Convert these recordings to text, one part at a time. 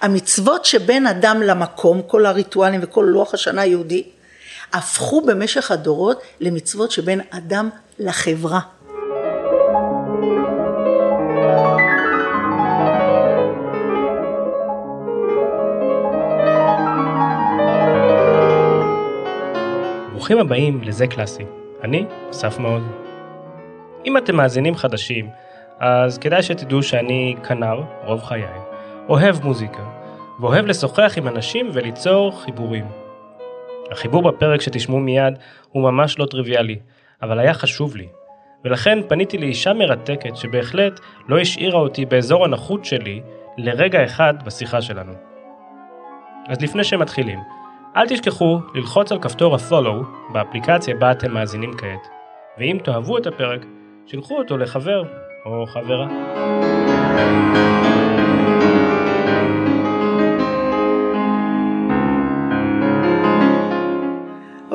המצוות שבין אדם למקום, כל הריטואלים וכל לוח השנה היהודי, הפכו במשך הדורות למצוות שבין אדם לחברה. ברוכים הבאים לזה קלאסי, אני אסף מעוז. אם אתם מאזינים חדשים, אז כדאי שתדעו שאני כנר רוב חיי, אוהב מוזיקה, ואוהב לשוחח עם אנשים וליצור חיבורים. החיבור בפרק שתשמעו מיד הוא ממש לא טריוויאלי, אבל היה חשוב לי, ולכן פניתי לאישה מרתקת שבהחלט לא השאירה אותי באזור הנוחות שלי לרגע אחד בשיחה שלנו. אז לפני שמתחילים, אל תשכחו ללחוץ על כפתור ה-follow באפליקציה בה אתם מאזינים כעת, ואם תאהבו את הפרק, שילחו אותו לחבר או חברה.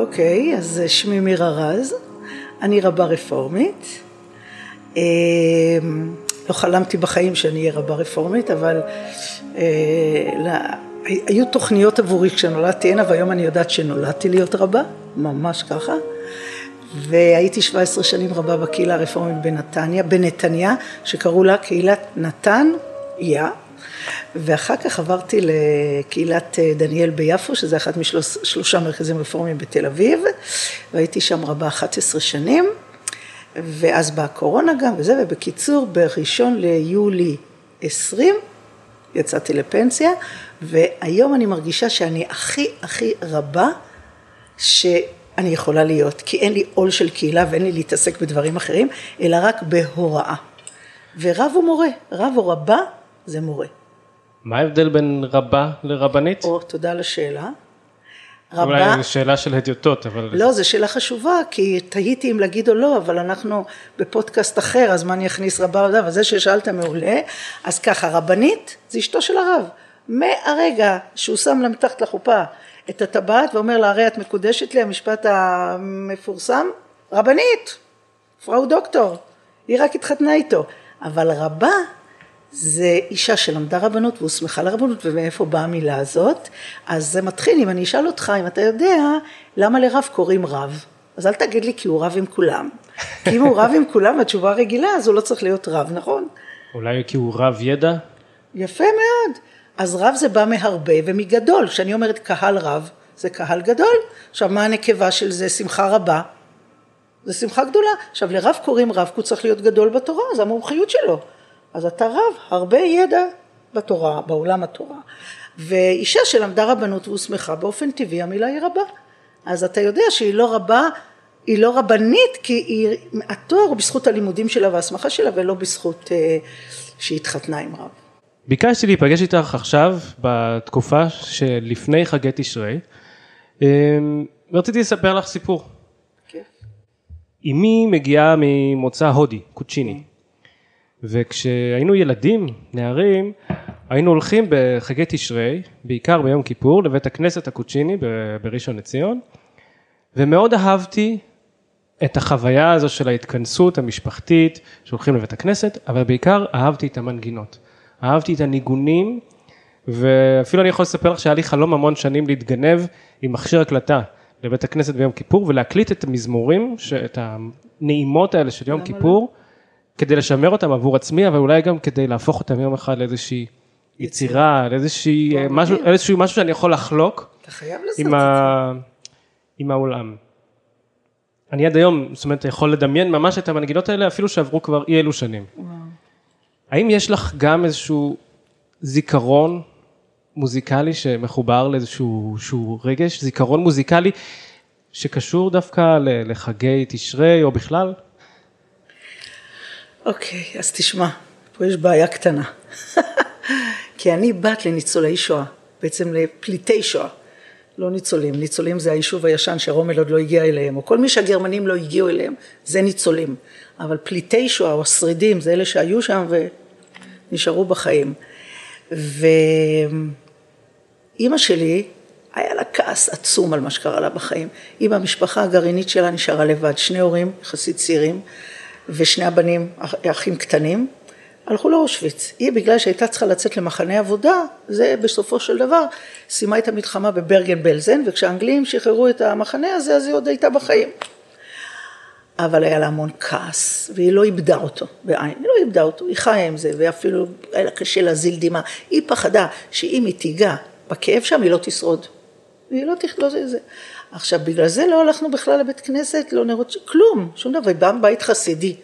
אוקיי, אז שמי מירה רז, אני רבה רפורמית. אמ, לא חלמתי בחיים שאני אהיה רבה רפורמית, אבל אה, היו תוכניות עבורי כשנולדתי הנה, והיום אני יודעת שנולדתי להיות רבה, ממש ככה. והייתי 17 שנים רבה בקהילה הרפורמית בנתניה, בנתניה, שקראו לה קהילת נתן יא, ואחר כך עברתי לקהילת אה, דניאל ביפו, שזה אחד משלושה מרכזים רפורמיים בתל אביב, והייתי שם רבה 11 שנים, ואז באה הקורונה גם וזה, ובקיצור, בראשון ליולי 20 יצאתי לפנסיה, והיום אני מרגישה שאני הכי הכי רבה שאני יכולה להיות, כי אין לי עול של קהילה ואין לי להתעסק בדברים אחרים, אלא רק בהוראה. ורב הוא מורה, רב או רבה זה מורה. מה ההבדל בין רבה לרבנית? או, תודה על השאלה. רבה... אולי זו שאלה של הדיוטות, אבל... לא, זו שאלה חשובה, כי תהיתי אם להגיד או לא, אבל אנחנו בפודקאסט אחר, אז מה אני אכניס רבה או לא, וזה ששאלת מעולה. אז ככה, רבנית זה אשתו של הרב. מהרגע שהוא שם לה מתחת לחופה את הטבעת ואומר לה, הרי את מקודשת לי, המשפט המפורסם, רבנית, פראו דוקטור, היא רק התחתנה איתו. אבל רבה זה אישה שלמדה רבנות והוסמכה לרבנות ומאיפה באה המילה הזאת? אז זה מתחיל אם אני אשאל אותך אם אתה יודע למה לרב קוראים רב? אז אל תגיד לי כי הוא רב עם כולם. כי אם הוא רב עם כולם התשובה רגילה אז הוא לא צריך להיות רב נכון? אולי כי הוא רב ידע? יפה מאוד. אז רב זה בא מהרבה ומגדול. כשאני אומרת קהל רב זה קהל גדול. עכשיו מה הנקבה של זה? שמחה רבה. זה שמחה גדולה. עכשיו לרב קוראים רב כי הוא צריך להיות גדול בתורה זה המומחיות שלו אז אתה רב, הרבה ידע בתורה, בעולם התורה. ואישה שלמדה רבנות והוסמכה, באופן טבעי המילה היא רבה. אז אתה יודע שהיא לא רבה, היא לא רבנית, כי היא, התואר הוא בזכות הלימודים שלה וההסמכה שלה, ולא בזכות אה, שהיא התחתנה עם רב. ביקשתי להיפגש איתך עכשיו, בתקופה שלפני חגי תשרי, אה, ורציתי לספר לך סיפור. כן. אמי מגיעה ממוצא הודי, קוצ'יני. וכשהיינו ילדים, נערים, היינו הולכים בחגי תשרי, בעיקר ביום כיפור, לבית הכנסת הקוצ'יני בראשון לציון, ומאוד אהבתי את החוויה הזו של ההתכנסות המשפחתית, שהולכים לבית הכנסת, אבל בעיקר אהבתי את המנגינות. אהבתי את הניגונים, ואפילו אני יכול לספר לך שהיה לי חלום המון שנים להתגנב עם מכשיר הקלטה לבית הכנסת ביום כיפור, ולהקליט את המזמורים, את הנעימות האלה של יום כיפור. לא? כדי לשמר אותם עבור עצמי, אבל אולי גם כדי להפוך אותם יום אחד לאיזושהי יצירה, לאיזושהי אה, משהו, איזשהו משהו שאני יכול לחלוק. אתה חייב לעשות את זה. עם העולם. אני עד היום, זאת אומרת, יכול לדמיין ממש את המנגינות האלה, אפילו שעברו כבר אי אלו שנים. האם יש לך גם איזשהו זיכרון מוזיקלי שמחובר לאיזשהו רגש, זיכרון מוזיקלי שקשור דווקא לחגי תשרי או בכלל? אוקיי, אז תשמע, פה יש בעיה קטנה. כי אני בת לניצולי שואה, בעצם לפליטי שואה. לא ניצולים, ניצולים זה היישוב הישן שרומל עוד לא הגיע אליהם, או כל מי שהגרמנים לא הגיעו אליהם, זה ניצולים. אבל פליטי שואה או השרידים זה אלה שהיו שם ונשארו בחיים. ואימא שלי, היה לה כעס עצום על מה שקרה לה בחיים. אם המשפחה הגרעינית שלה נשארה לבד, שני הורים יחסית צעירים, ושני הבנים אחים קטנים, הלכו לאושוויץ. היא בגלל שהייתה צריכה לצאת למחנה עבודה, זה בסופו של דבר סיימה את המלחמה בברגן בלזן, וכשהאנגלים שחררו את המחנה הזה, אז היא עוד הייתה בחיים. אבל היה לה המון כעס, והיא לא איבדה אותו בעין, היא לא איבדה אותו, היא חיה עם זה, ואפילו היה לה קשה להזיל דמעה. היא פחדה שאם היא תיגע בכאב שם, היא לא תשרוד. והיא לא תכלול את זה. עכשיו, בגלל זה לא הלכנו בכלל לבית כנסת, לא נראות, כלום, שום דבר, באה מבית חסידי.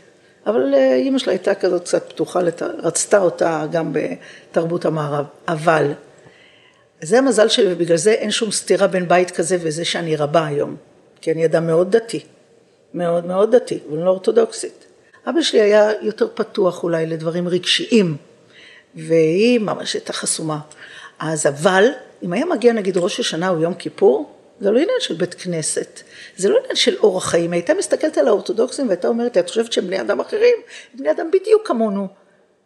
אבל אה, אימא שלה הייתה כזאת קצת פתוחה, רצתה אותה גם בתרבות המערב. אבל, זה המזל שלי, ובגלל זה אין שום סתירה בין בית כזה וזה שאני רבה היום. כי אני אדם מאוד דתי. מאוד מאוד דתי, אבל לא אורתודוקסית. אבא שלי היה יותר פתוח אולי לדברים רגשיים, והיא ממש הייתה חסומה. אז אבל, אם היה מגיע נגיד ראש השנה או יום כיפור, זה לא עניין של בית כנסת, זה לא עניין של אורח חיים, הייתה מסתכלת על האורתודוקסים והייתה אומרת, את חושבת שהם בני אדם אחרים? בני אדם בדיוק כמונו.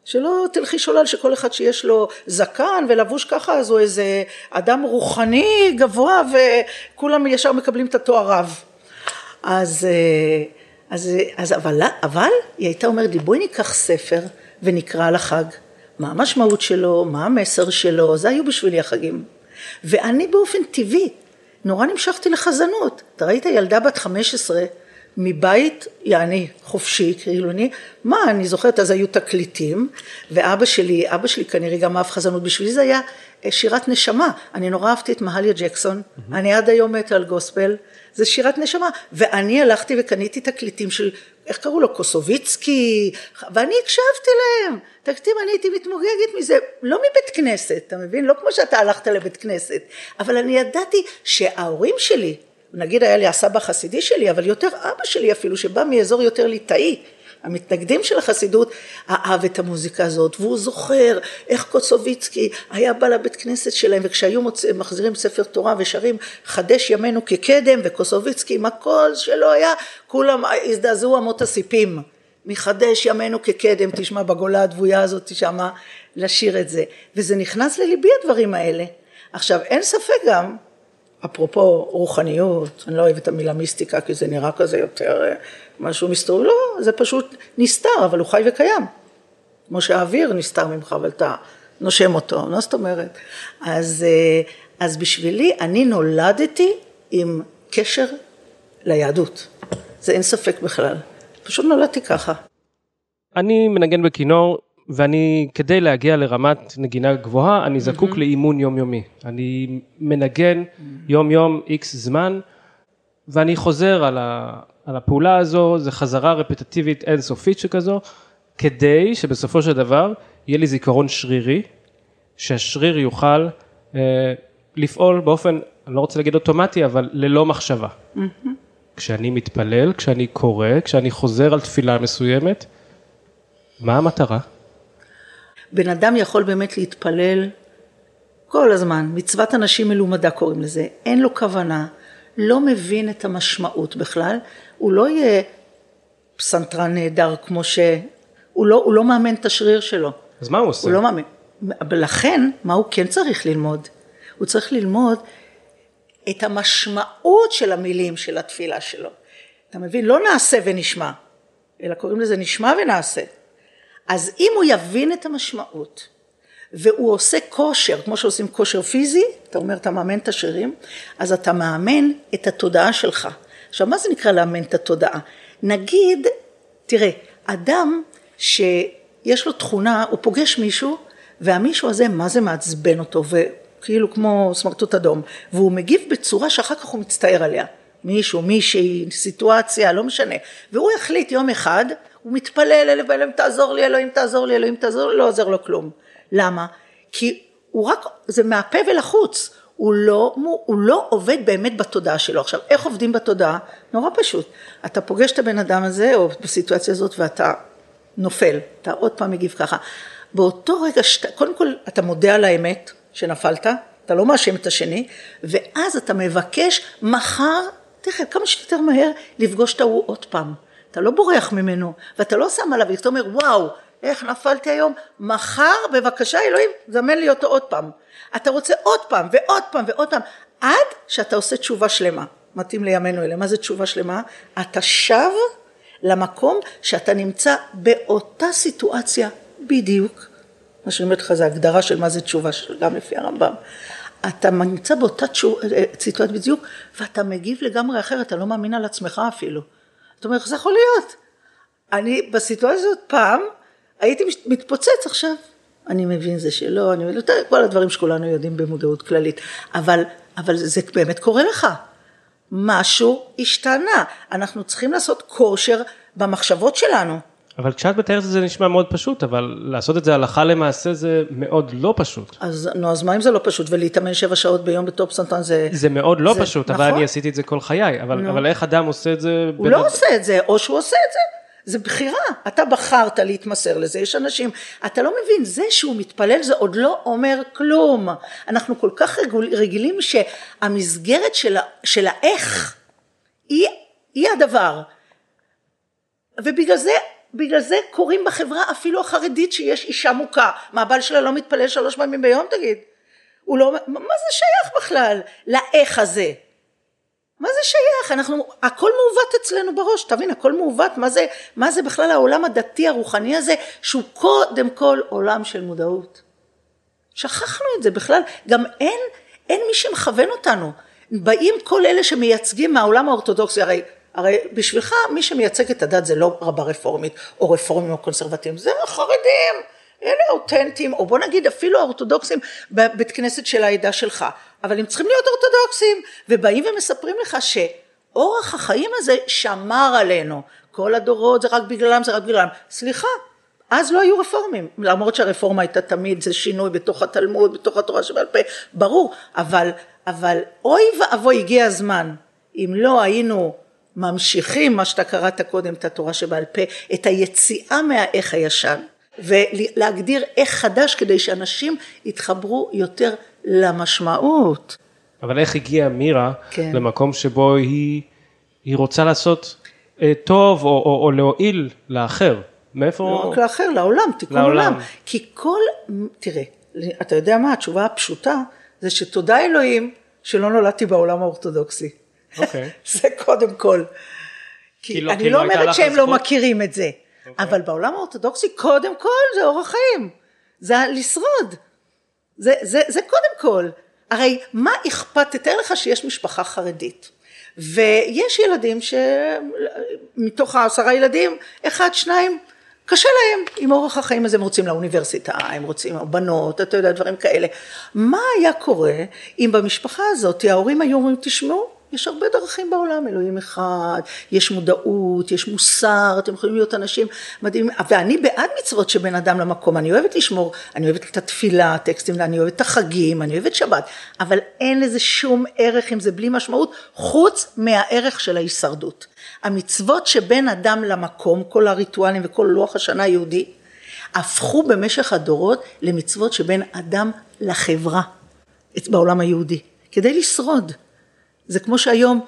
שלא תלכי שולל שכל אחד שיש לו זקן ולבוש ככה אז הוא איזה אדם רוחני גבוה וכולם ישר מקבלים את התואר רב. אז, אה, אז, אז אבל, אבל היא הייתה אומרת לי בואי ניקח ספר ונקרא על החג, מה המשמעות שלו, מה המסר שלו, זה היו בשבילי החגים. ואני באופן טבעי נורא נמשכתי לחזנות. אתה ראית ילדה בת 15 מבית, יעני, חופשי, כאילו אני, מה, אני זוכרת, אז היו תקליטים, ואבא שלי, אבא שלי כנראה גם אהב חזנות, בשבילי זה היה אה, שירת נשמה. אני נורא אהבתי את מהליה ג'קסון, mm-hmm. אני עד היום מתה על גוספל, זה שירת נשמה, ואני הלכתי וקניתי תקליטים של, איך קראו לו, קוסוביצקי, ואני הקשבתי להם, תקשיב, אני הייתי מתמוגגת מזה, לא מבית כנסת, אתה מבין? לא כמו שאתה הלכת לבית כנסת, אבל אני ידעתי שההורים שלי, נגיד היה לי הסבא החסידי שלי, אבל יותר אבא שלי אפילו, שבא מאזור יותר ליטאי, המתנגדים של החסידות אהב את המוזיקה הזאת והוא זוכר איך קוצוביצקי היה בא לבית כנסת שלהם וכשהיו מוצא, מחזירים ספר תורה ושרים חדש ימינו כקדם וקוצוביצקי עם הקול שלו היה כולם הזדעזעו אמות הסיפים. מחדש ימינו כקדם תשמע בגולה הדבויה הזאת שמה לשיר את זה. וזה נכנס לליבי הדברים האלה. עכשיו אין ספק גם אפרופו רוחניות, אני לא אוהבת את המילה מיסטיקה כי זה נראה כזה יותר אה, משהו מסתובב, לא, זה פשוט נסתר, אבל הוא חי וקיים. כמו שהאוויר נסתר ממך, אבל אתה נושם אותו, מה זאת אומרת? אז, אה, אז בשבילי, אני נולדתי עם קשר ליהדות. זה אין ספק בכלל. פשוט נולדתי ככה. אני מנגן בכינור ואני כדי להגיע לרמת נגינה גבוהה אני זקוק mm-hmm. לאימון יומיומי אני מנגן mm-hmm. יום יום איקס זמן ואני חוזר על, ה, על הפעולה הזו זה חזרה רפטטיבית אינסופית שכזו כדי שבסופו של דבר יהיה לי זיכרון שרירי שהשריר יוכל אה, לפעול באופן אני לא רוצה להגיד אוטומטי אבל ללא מחשבה. Mm-hmm. כשאני מתפלל כשאני קורא כשאני חוזר על תפילה מסוימת מה המטרה? בן אדם יכול באמת להתפלל כל הזמן, מצוות אנשים מלומדה קוראים לזה, אין לו כוונה, לא מבין את המשמעות בכלל, הוא לא יהיה פסנתרן נהדר כמו ש... הוא לא, הוא לא מאמן את השריר שלו. אז מה הוא עושה? הוא לא מאמן. ולכן, מה הוא כן צריך ללמוד? הוא צריך ללמוד את המשמעות של המילים של התפילה שלו. אתה מבין? לא נעשה ונשמע, אלא קוראים לזה נשמע ונעשה. אז אם הוא יבין את המשמעות והוא עושה כושר, כמו שעושים כושר פיזי, אתה אומר אתה מאמן את השרירים, אז אתה מאמן את התודעה שלך. עכשיו מה זה נקרא לאמן את התודעה? נגיד, תראה, אדם שיש לו תכונה, הוא פוגש מישהו והמישהו הזה מה זה מעצבן אותו וכאילו כמו סמרטוט אדום והוא מגיב בצורה שאחר כך הוא מצטער עליה. מישהו, מישהי, סיטואציה, לא משנה. והוא החליט יום אחד, הוא מתפלל, אלוהים תעזור לי, אלוהים תעזור לי, אלוהים תעזור לי, לא עוזר לו כלום. למה? כי הוא רק, זה מהפה ולחוץ, הוא לא, הוא לא עובד באמת בתודעה שלו. עכשיו, איך עובדים בתודעה? נורא פשוט. אתה פוגש את הבן אדם הזה, או בסיטואציה הזאת, ואתה נופל, אתה עוד פעם מגיב ככה. באותו רגע, שת, קודם כל, אתה מודה על האמת שנפלת, אתה לא מאשים את השני, ואז אתה מבקש מחר, תכף, כמה שיותר מהר, לפגוש את ההוא עוד פעם. אתה לא בורח ממנו, ואתה לא שם עליו, אתה אומר, וואו, איך נפלתי היום, מחר בבקשה אלוהים, זמן לי אותו עוד פעם. אתה רוצה עוד פעם ועוד פעם ועוד פעם, עד שאתה עושה תשובה שלמה. מתאים לימינו אלה, מה זה תשובה שלמה? אתה שב למקום שאתה נמצא באותה סיטואציה בדיוק, מה שאני אומרת לך זה הגדרה של מה זה תשובה, גם לפי הרמב"ם. אתה נמצא באותה סיטואציה בדיוק, ואתה מגיב לגמרי אחרת, אתה לא מאמין על עצמך אפילו. אתה אומר, איך זה יכול להיות? אני בסיטואציה הזאת פעם, הייתי מתפוצץ עכשיו. אני מבין זה שלא, אני מבין, כל הדברים שכולנו יודעים במודעות כללית, אבל, אבל זה באמת קורה לך. משהו השתנה, אנחנו צריכים לעשות כושר במחשבות שלנו. אבל כשאת מתארת את זה נשמע מאוד פשוט, אבל לעשות את זה הלכה למעשה זה מאוד לא פשוט. אז נו, אז מה אם זה לא פשוט, ולהתאמן שבע שעות ביום בטופ סנטון זה... זה מאוד לא זה, פשוט, נכון? אבל אני עשיתי את זה כל חיי, אבל, אבל איך אדם עושה את זה? הוא לא עושה את זה, או שהוא עושה את זה. זה בחירה, אתה בחרת להתמסר לזה, יש אנשים, אתה לא מבין, זה שהוא מתפלל זה עוד לא אומר כלום, אנחנו כל כך רגילים שהמסגרת של, של האיך היא, היא הדבר, ובגלל זה בגלל זה קוראים בחברה אפילו החרדית שיש אישה מוכה. מה הבעל שלה לא מתפלל שלוש פעמים ביום תגיד? הוא לא, מה זה שייך בכלל לאיך הזה? מה זה שייך? אנחנו, הכל מעוות אצלנו בראש, תבין, הכל מעוות, מה זה, מה זה בכלל העולם הדתי הרוחני הזה, שהוא קודם כל עולם של מודעות. שכחנו את זה בכלל, גם אין, אין מי שמכוון אותנו. באים כל אלה שמייצגים מהעולם האורתודוקסי, הרי הרי בשבילך מי שמייצג את הדת זה לא רבה רפורמית או רפורמים או קונסרבטיבים, זה החרדים, אלה אותנטיים, או בוא נגיד אפילו האורתודוקסים בבית כנסת של העדה שלך, אבל הם צריכים להיות אורתודוקסים, ובאים ומספרים לך שאורח החיים הזה שמר עלינו, כל הדורות זה רק בגללם, זה רק בגללם, סליחה, אז לא היו רפורמים, למרות שהרפורמה הייתה תמיד, זה שינוי בתוך התלמוד, בתוך התורה שבעל פה, ברור, אבל, אבל אוי ואבוי הגיע הזמן, אם לא היינו ממשיכים מה שאתה קראת קודם את התורה שבעל פה, את היציאה מהאיך הישן ולהגדיר איך חדש כדי שאנשים יתחברו יותר למשמעות. אבל איך הגיעה מירה כן. למקום שבו היא, היא רוצה לעשות אה, טוב או, או, או להועיל לאחר? מאיפה? לא רק לאחר, לעולם, תיקון לעולם. עולם. כי כל, תראה, אתה יודע מה, התשובה הפשוטה זה שתודה אלוהים שלא נולדתי בעולם האורתודוקסי. אוקיי. זה קודם כל. כי לא, אני לא אומרת שהם לא מכירים את זה. אוקיי. אבל בעולם האורתודוקסי קודם כל זה אורח חיים, זה לשרוד, זה, זה, זה קודם כל. הרי מה אכפת, תתאר לך שיש משפחה חרדית, ויש ילדים שמתוך העשרה ילדים, אחד, שניים, קשה להם עם אורח החיים הזה, הם רוצים לאוניברסיטה, הם רוצים בנות, אתה יודע, דברים כאלה. מה היה קורה אם במשפחה הזאת ההורים היו אומרים, תשמעו, יש הרבה דרכים בעולם, אלוהים אחד, יש מודעות, יש מוסר, אתם יכולים להיות אנשים מדהימים, ואני בעד מצוות שבין אדם למקום, אני אוהבת לשמור, אני אוהבת את התפילה, הטקסטים, אני אוהבת את החגים, אני אוהבת שבת, אבל אין לזה שום ערך אם זה בלי משמעות, חוץ מהערך של ההישרדות. המצוות שבין אדם למקום, כל הריטואלים וכל לוח השנה היהודי, הפכו במשך הדורות למצוות שבין אדם לחברה בעולם היהודי, כדי לשרוד. זה כמו שהיום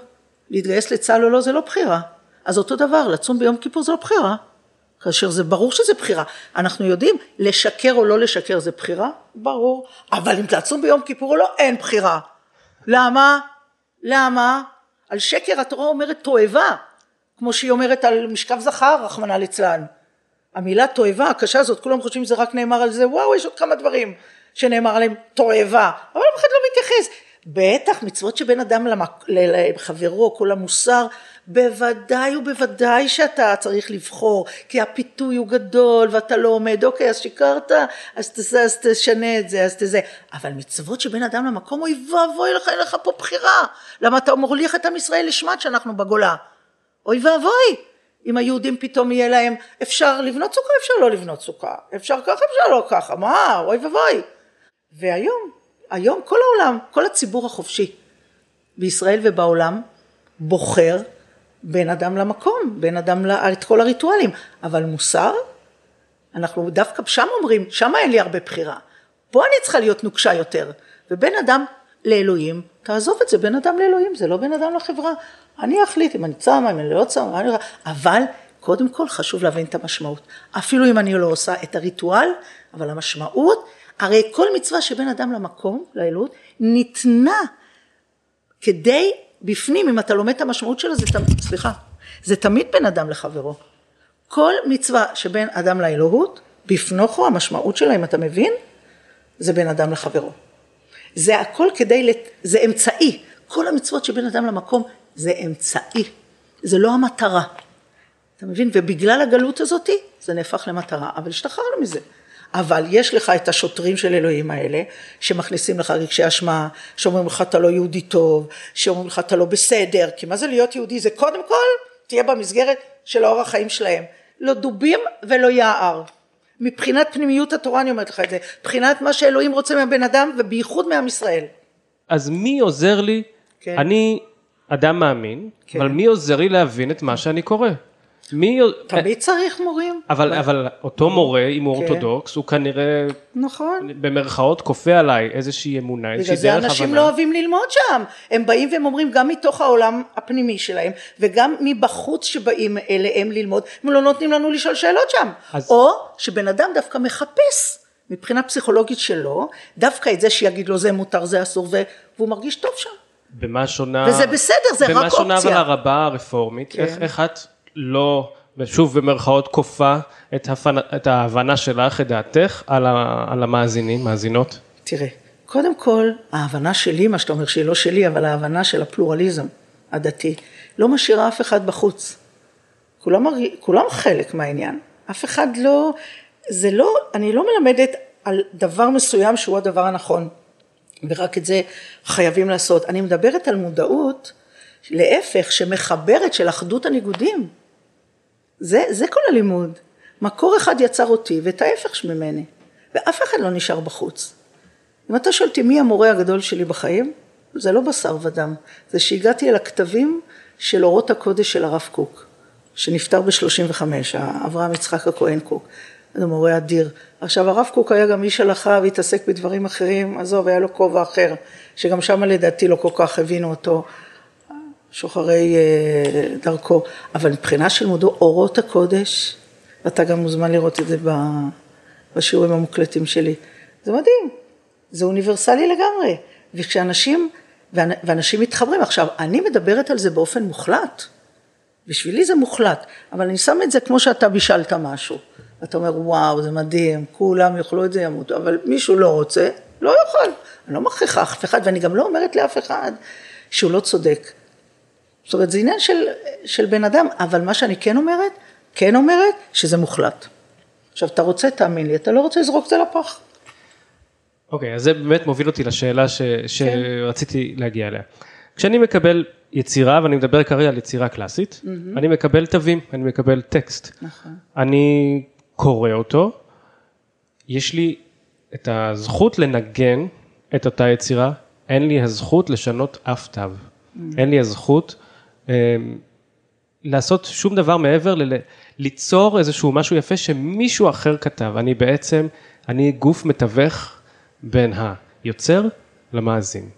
להתגייס לצה"ל או לא זה לא בחירה. אז אותו דבר, לצום ביום כיפור זה לא בחירה. כאשר זה ברור שזה בחירה. אנחנו יודעים, לשקר או לא לשקר זה בחירה? ברור. אבל אם תעצום ביום כיפור או לא, אין בחירה. למה? למה? על שקר התורה אומרת תועבה, כמו שהיא אומרת על משכב זכר, רחמנא ליצלן. המילה תועבה הקשה הזאת, כולם חושבים שזה רק נאמר על זה, וואו, יש עוד כמה דברים שנאמר עליהם תועבה, אבל אף אחד לא מתייחס. בטח מצוות שבין אדם לחברו, כל המוסר, בוודאי ובוודאי שאתה צריך לבחור, כי הפיתוי הוא גדול ואתה לא עומד, אוקיי אז שיקרת, אז, תזה, אז תשנה את זה, אז תזה, אבל מצוות שבין אדם למקום, אוי ואבוי לך, אין לך פה בחירה, למה אתה מוליך את עם ישראל לשמט שאנחנו בגולה, אוי ואבוי, אם היהודים פתאום יהיה להם, אפשר לבנות סוכה, אפשר לא לבנות סוכה, אפשר ככה, אפשר לא ככה, מה, אוי ואבוי, והיום היום כל העולם, כל הציבור החופשי בישראל ובעולם בוחר בין אדם למקום, בין אדם ל... את כל הריטואלים, אבל מוסר, אנחנו דווקא שם אומרים, שם אין לי הרבה בחירה, פה אני צריכה להיות נוקשה יותר, ובין אדם לאלוהים, תעזוב את זה, בין אדם לאלוהים, זה לא בין אדם לחברה, אני אחליט אם אני צמה, אם אני לא צמה, אני... אבל קודם כל חשוב להבין את המשמעות, אפילו אם אני לא עושה את הריטואל, אבל המשמעות הרי כל מצווה שבין אדם למקום, לאלוהות, ניתנה כדי, בפנים, אם אתה לומד את המשמעות שלה, זה תמיד, סליחה, זה תמיד בין אדם לחברו. כל מצווה שבין אדם לאלוהות, בפנוכו, המשמעות שלה, אם אתה מבין, זה בין אדם לחברו. זה הכל כדי, לת... זה אמצעי. כל המצוות שבין אדם למקום זה אמצעי, זה לא המטרה. אתה מבין? ובגלל הגלות הזאתי זה נהפך למטרה, אבל השתחררנו מזה. אבל יש לך את השוטרים של אלוהים האלה, שמכניסים לך רגשי אשמה, שאומרים לך אתה לא יהודי טוב, שאומרים לך אתה לא בסדר, כי מה זה להיות יהודי? זה קודם כל תהיה במסגרת של האורח חיים שלהם. לא דובים ולא יער. מבחינת פנימיות התורה אני אומרת לך את זה, מבחינת מה שאלוהים רוצה מהבן אדם ובייחוד מעם ישראל. אז מי עוזר לי? כן. אני אדם מאמין, כן. אבל מי עוזר לי להבין את מה שאני קורא? מי... תמיד צריך מורים. אבל, אבל אותו מורה, אם הוא כן. אורתודוקס, הוא כנראה, נכון, במרכאות כופה עליי איזושהי אמונה, איזושהי דרך הבנה. בגלל זה אנשים לא אוהבים ללמוד שם. הם באים והם אומרים גם מתוך העולם הפנימי שלהם, וגם מבחוץ שבאים אליהם ללמוד, הם לא נותנים לנו לשאול שאלות שם. אז... או שבן אדם דווקא מחפש. מבחינה פסיכולוגית שלו, דווקא את זה שיגיד לו זה מותר, זה אסור, והוא מרגיש טוב שם. במה שונה... וזה בסדר, זה רק אופציה. במה שונה אבל הרבה הרפורמית, כן. איך, איך את לא, שוב במרכאות כופה את, הפנ... את ההבנה שלך, את דעתך, על, ה... על המאזינים, מאזינות? תראה, קודם כל, ההבנה שלי, מה שאתה אומר שהיא לא שלי, אבל ההבנה של הפלורליזם הדתי, לא משאירה אף אחד בחוץ. כולם, כולם חלק מהעניין. אף אחד לא, זה לא, אני לא מלמדת על דבר מסוים שהוא הדבר הנכון, ורק את זה חייבים לעשות. אני מדברת על מודעות, להפך, שמחברת של אחדות הניגודים. זה, זה כל הלימוד. מקור אחד יצר אותי ואת ההפך ממני, ואף אחד לא נשאר בחוץ. אם אתה שואל אותי מי המורה הגדול שלי בחיים, זה לא בשר ודם, זה שהגעתי אל הכתבים של אורות הקודש של הרב קוק, שנפטר ב-35, אברהם יצחק הכהן קוק, זה מורה אדיר. עכשיו הרב קוק היה גם איש הלכה והתעסק בדברים אחרים, עזוב, היה לו כובע אחר, שגם שם לדעתי לא כל כך הבינו אותו. שוחרי אה, דרכו, אבל מבחינה של מודו אורות הקודש, ואתה גם מוזמן לראות את זה בשיעורים המוקלטים שלי, זה מדהים, זה אוניברסלי לגמרי, וכשאנשים, ואנשים מתחברים, עכשיו אני מדברת על זה באופן מוחלט, בשבילי זה מוחלט, אבל אני שם את זה כמו שאתה בישלת משהו, אתה אומר וואו זה מדהים, כולם יאכלו את זה ימותו, אבל מישהו לא רוצה, לא יכול, אני לא מכריחה אף אחד ואני גם לא אומרת לאף אחד שהוא לא צודק, זאת אומרת, זה עניין של, של בן אדם, אבל מה שאני כן אומרת, כן אומרת, שזה מוחלט. עכשיו, אתה רוצה, תאמין לי, אתה לא רוצה לזרוק את זה לפח. אוקיי, okay, אז זה באמת מוביל אותי לשאלה ש, כן. שרציתי להגיע אליה. כשאני מקבל יצירה, ואני מדבר כרגע על יצירה קלאסית, mm-hmm. אני מקבל תווים, אני מקבל טקסט. נכון. אני קורא אותו, יש לי את הזכות לנגן את אותה יצירה, אין לי הזכות לשנות אף תו. Mm-hmm. אין לי הזכות לעשות שום דבר מעבר. ליצור איזשהו משהו יפה שמישהו אחר כתב. אני בעצם, אני גוף מתווך בין היוצר למאזין.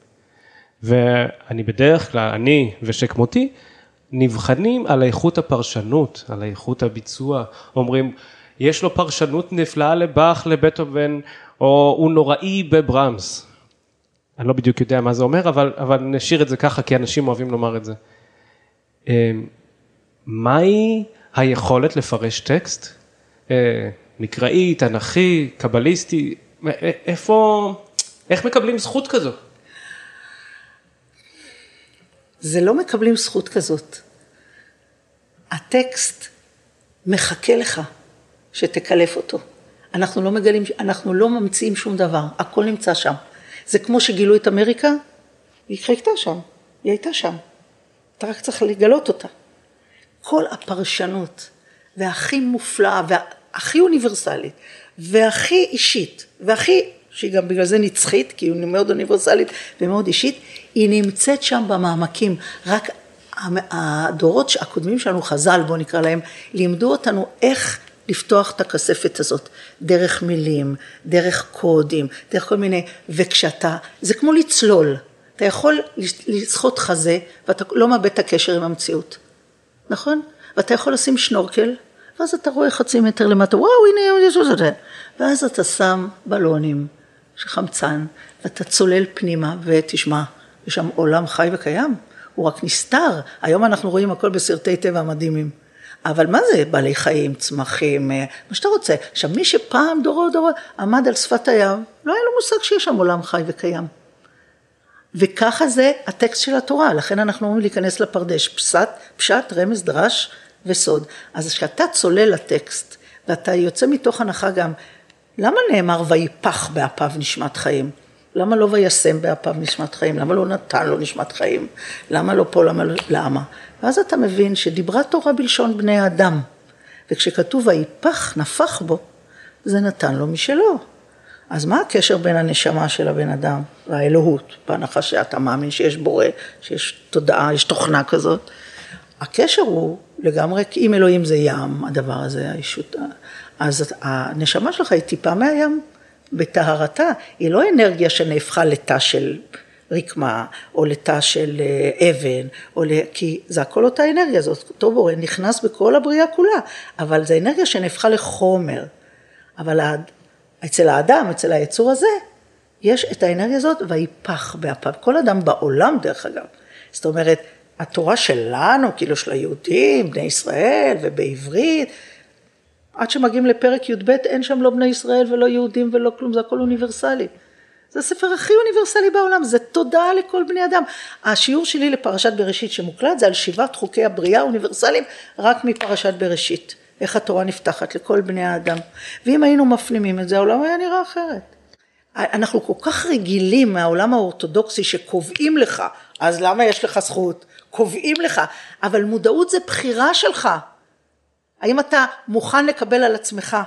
ואני בדרך כלל, אני ושכמותי, נבחנים על איכות הפרשנות, על איכות הביצוע, אומרים, יש לו פרשנות נפלאה לבאך, לבטהובן, או הוא נוראי בברמס. אני לא בדיוק יודע מה זה אומר, אבל, אבל נשאיר את זה ככה, כי אנשים אוהבים לומר את זה. אמ, מהי היכולת לפרש טקסט? אה, מקראי, תנכי, קבליסטי, איפה, איך מקבלים זכות כזו? זה לא מקבלים זכות כזאת. הטקסט מחכה לך שתקלף אותו. אנחנו לא מגלים, אנחנו לא ממציאים שום דבר, הכל נמצא שם. זה כמו שגילו את אמריקה, היא חיכתה שם, היא הייתה שם. אתה רק צריך לגלות אותה. כל הפרשנות, והכי מופלאה, והכי אוניברסלית, והכי אישית, והכי, שהיא גם בגלל זה נצחית, כי היא מאוד אוניברסלית ומאוד אישית, היא נמצאת שם במעמקים. רק הדורות הקודמים שלנו, חז"ל בואו נקרא להם, לימדו אותנו איך לפתוח את הכספת הזאת, דרך מילים, דרך קודים, דרך כל מיני, וכשאתה, זה כמו לצלול. אתה יכול לשחות חזה ואתה לא מאבד את הקשר עם המציאות, נכון? ואתה יכול לשים שנורקל ואז אתה רואה חצי מטר למטה, וואו הנה יש לזה, ואז אתה שם בלונים של חמצן ואתה צולל פנימה ותשמע, יש שם עולם חי וקיים, הוא רק נסתר, היום אנחנו רואים הכל בסרטי טבע מדהימים, אבל מה זה בעלי חיים, צמחים, אה, מה שאתה רוצה. עכשיו, מי שפעם דורו דורו עמד על שפת הים, לא היה לו מושג שיש שם עולם חי וקיים. וככה זה הטקסט של התורה, לכן אנחנו אומרים להיכנס לפרדש, פשט, פשט, רמז, דרש וסוד. אז כשאתה צולל לטקסט, ואתה יוצא מתוך הנחה גם, למה נאמר ויפח באפיו נשמת חיים? למה לא וישם באפיו נשמת חיים? למה לא נתן לו נשמת חיים? למה לא פה? למה לא... למה? ואז אתה מבין שדיברה תורה בלשון בני האדם, וכשכתוב ויפח, נפח בו, זה נתן לו משלו. אז מה הקשר בין הנשמה של הבן אדם והאלוהות, בהנחה שאתה מאמין שיש בורא, שיש תודעה, יש תוכנה כזאת? הקשר הוא לגמרי, אם אלוהים זה ים, הדבר הזה, הישות, אז הנשמה שלך היא טיפה מהים בטהרתה, היא לא אנרגיה שנהפכה לתא של רקמה, או לתא של אה, אבן, או ל... כי זה הכל אותה אנרגיה, זאת אותו בורא נכנס בכל הבריאה כולה, אבל זה אנרגיה שנהפכה לחומר. אבל אצל האדם, אצל היצור הזה, יש את האנרגיה הזאת ויפח באפיו. כל אדם בעולם דרך אגב. זאת אומרת, התורה שלנו, כאילו של היהודים, בני ישראל ובעברית, עד שמגיעים לפרק י"ב אין שם לא בני ישראל ולא יהודים ולא כלום, זה הכל אוניברסלי. זה הספר הכי אוניברסלי בעולם, זה תודעה לכל בני אדם. השיעור שלי לפרשת בראשית שמוקלט זה על שבעת חוקי הבריאה האוניברסליים רק מפרשת בראשית. איך התורה נפתחת לכל בני האדם. ואם היינו מפנימים את זה, העולם היה נראה אחרת. אנחנו כל כך רגילים מהעולם האורתודוקסי שקובעים לך, אז למה יש לך זכות? קובעים לך, אבל מודעות זה בחירה שלך. האם אתה מוכן לקבל על עצמך?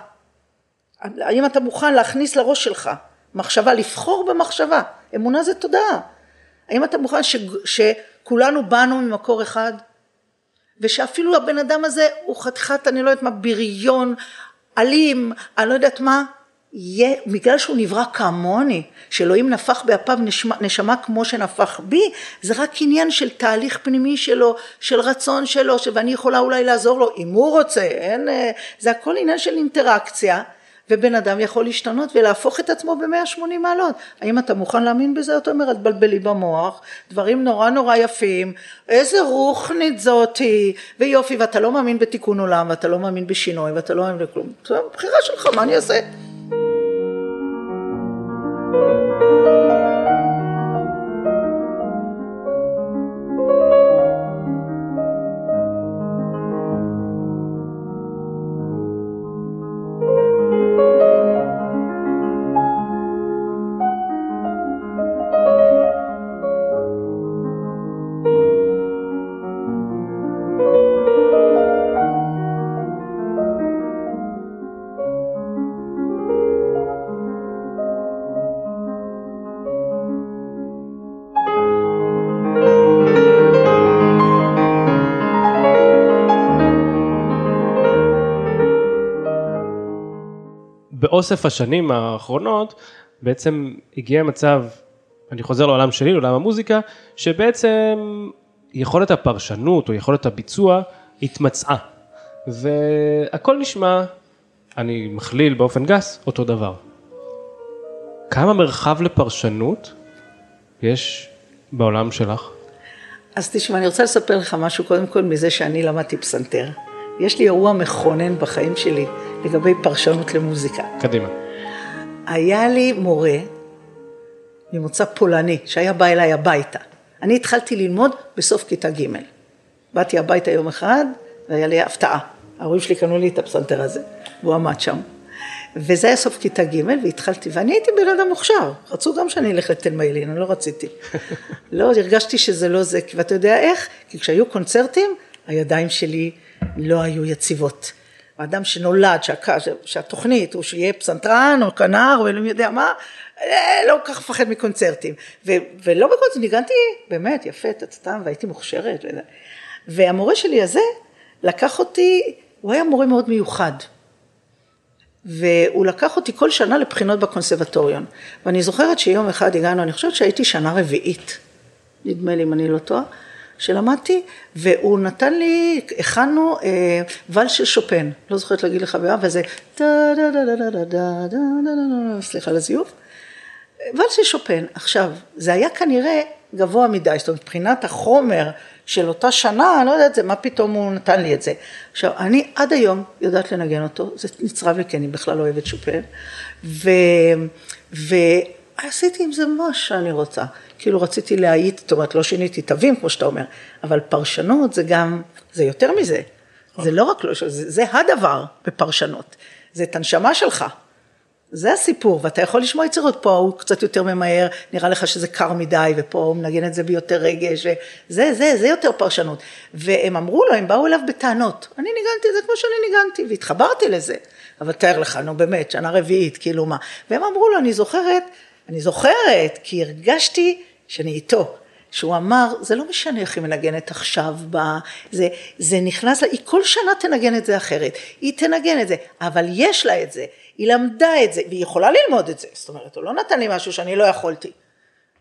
האם אתה מוכן להכניס לראש שלך מחשבה, לבחור במחשבה? אמונה זה תודעה. האם אתה מוכן ש, שכולנו באנו ממקור אחד? ושאפילו הבן אדם הזה הוא חתיכת, אני לא יודעת מה, בריון, אלים, אני לא יודעת מה, יהיה, בגלל שהוא נברא כמוני, שאלוהים נפח באפיו נשמה, נשמה כמו שנפח בי, זה רק עניין של תהליך פנימי שלו, של רצון שלו, ואני יכולה אולי לעזור לו, אם הוא רוצה, אין, אה, זה הכל עניין של אינטראקציה. ובן אדם יכול להשתנות ולהפוך את עצמו ב-180 מעלות. האם אתה מוכן להאמין בזה? אתה אומר, את בלבלי במוח, דברים נורא נורא יפים, איזה רוחנית זאתי, ויופי, ואתה לא מאמין בתיקון עולם, ואתה לא מאמין בשינוי, ואתה לא מאמין בכלום. זו הבחירה שלך, מה אני אעשה? באוסף השנים האחרונות בעצם הגיע מצב, אני חוזר לעולם שלי, לעולם המוזיקה, שבעצם יכולת הפרשנות או יכולת הביצוע התמצאה. והכל נשמע, אני מכליל באופן גס, אותו דבר. כמה מרחב לפרשנות יש בעולם שלך? אז תשמע, אני רוצה לספר לך משהו קודם כל מזה שאני למדתי פסנתר. יש לי אירוע מכונן בחיים שלי לגבי פרשנות למוזיקה. קדימה. היה לי מורה ממוצא פולני שהיה בא אליי הביתה. אני התחלתי ללמוד בסוף כיתה ג'. באתי הביתה יום אחד והיה לי הפתעה. ההורים שלי קנו לי את הפסנתר הזה, והוא עמד שם. וזה היה סוף כיתה ג' והתחלתי, ואני הייתי בן אדם מוכשר, רצו גם שאני אלך לתל מיילין, אני לא רציתי. לא, הרגשתי שזה לא זה, ואתה יודע איך? כי כשהיו קונצרטים, הידיים שלי לא היו יציבות. האדם שנולד, שהק... שהתוכנית הוא שיהיה פסנתרן או כנר או אלוהים יודע מה, אה, לא כל כך מפחד מקונצרטים. ו... ולא בקונצרט, ניגנתי באמת יפה, סתם, והייתי מוכשרת. והמורה שלי הזה לקח אותי, הוא היה מורה מאוד מיוחד. והוא לקח אותי כל שנה לבחינות בקונסרבטוריון. ואני זוכרת שיום אחד הגענו, אני חושבת שהייתי שנה רביעית, נדמה לי אם אני לא טועה. שלמדתי, והוא נתן לי, הכנו אה, ואלס של שופן, לא זוכרת להגיד לך במה, וזה דה דה דה דה דה דה דה דה דה סליחה על הזיוף, ואלס של שופן. עכשיו, זה היה כנראה גבוה מדי, זאת אומרת מבחינת החומר של אותה שנה, אני לא יודעת זה, מה פתאום הוא נתן לי את זה. עכשיו, אני עד היום יודעת לנגן אותו, זה נצרב לי כי אני בכלל לא אוהבת שופן, ו... ועשיתי עם זה מה שאני רוצה. כאילו רציתי להאיט, זאת אומרת לא שיניתי תווים כמו שאתה אומר, אבל פרשנות זה גם, זה יותר מזה. זה לא רק לא, זה, זה הדבר בפרשנות, זה את הנשמה שלך. זה הסיפור, ואתה יכול לשמוע יצירות, פה הוא קצת יותר ממהר, נראה לך שזה קר מדי, ופה הוא מנגן את זה ביותר רגש, וזה, זה, זה יותר פרשנות. והם אמרו לו, הם באו אליו בטענות, אני ניגנתי את זה כמו שאני ניגנתי, והתחברתי לזה. אבל תאר לך, נו באמת, שנה רביעית, כאילו מה. והם אמרו לו, אני זוכרת, אני זוכרת, כי הרגשתי שאני איתו. שהוא אמר, זה לא משנה איך היא מנגנת עכשיו, ב... זה, זה נכנס היא כל שנה תנגן את זה אחרת, היא תנגן את זה, אבל יש לה את זה, היא למדה את זה, והיא יכולה ללמוד את זה, זאת אומרת, הוא לא נתן לי משהו שאני לא יכולתי.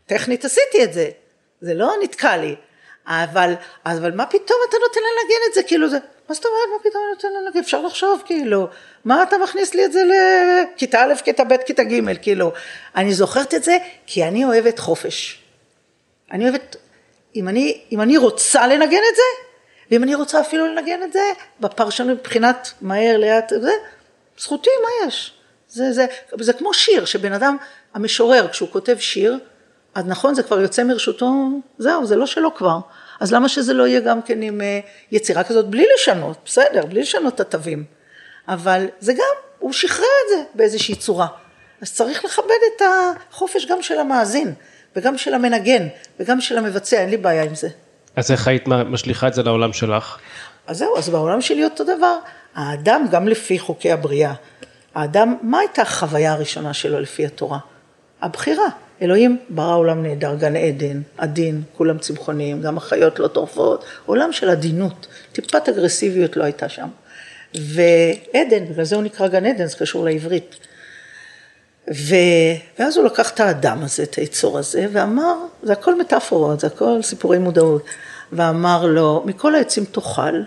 טכנית עשיתי את זה, זה לא נתקע לי, אבל, אבל מה פתאום אתה נותן לה לנגן את זה, כאילו זה, מה זאת אומרת, מה פתאום אני נותן לה לנגן, אפשר לחשוב, כאילו, מה אתה מכניס לי את זה לכיתה א', כיתה ב', כיתה ג', כאילו, אני זוכרת את זה, כי אני אוהבת חופש. אני אוהבת, אם אני, אם אני רוצה לנגן את זה, ואם אני רוצה אפילו לנגן את זה, בפרשנות מבחינת מהר, לאט, זה, זכותי, מה יש? זה, זה, זה כמו שיר, שבן אדם, המשורר, כשהוא כותב שיר, אז נכון, זה כבר יוצא מרשותו, זהו, זה לא שלו כבר. אז למה שזה לא יהיה גם כן עם אה, יצירה כזאת בלי לשנות, בסדר, בלי לשנות את התווים. אבל זה גם, הוא שחרר את זה באיזושהי צורה. אז צריך לכבד את החופש גם של המאזין, וגם של המנגן, וגם של המבצע, אין לי בעיה עם זה. אז איך היית משליכה את זה לעולם שלך? אז זהו, אז בעולם שלי אותו דבר. האדם, גם לפי חוקי הבריאה, האדם, מה הייתה החוויה הראשונה שלו לפי התורה? הבחירה. אלוהים ברא עולם נהדר, גן עדן, עדין, כולם צמחוניים, גם החיות לא טורפות, עולם של עדינות, טיפת אגרסיביות לא הייתה שם. ועדן, בגלל זה הוא נקרא גן עדן, זה קשור לעברית. ו... ואז הוא לקח את האדם הזה, את היצור הזה, ואמר, זה הכל מטאפורות, זה הכל סיפורי מודעות, ואמר לו, מכל העצים תאכל,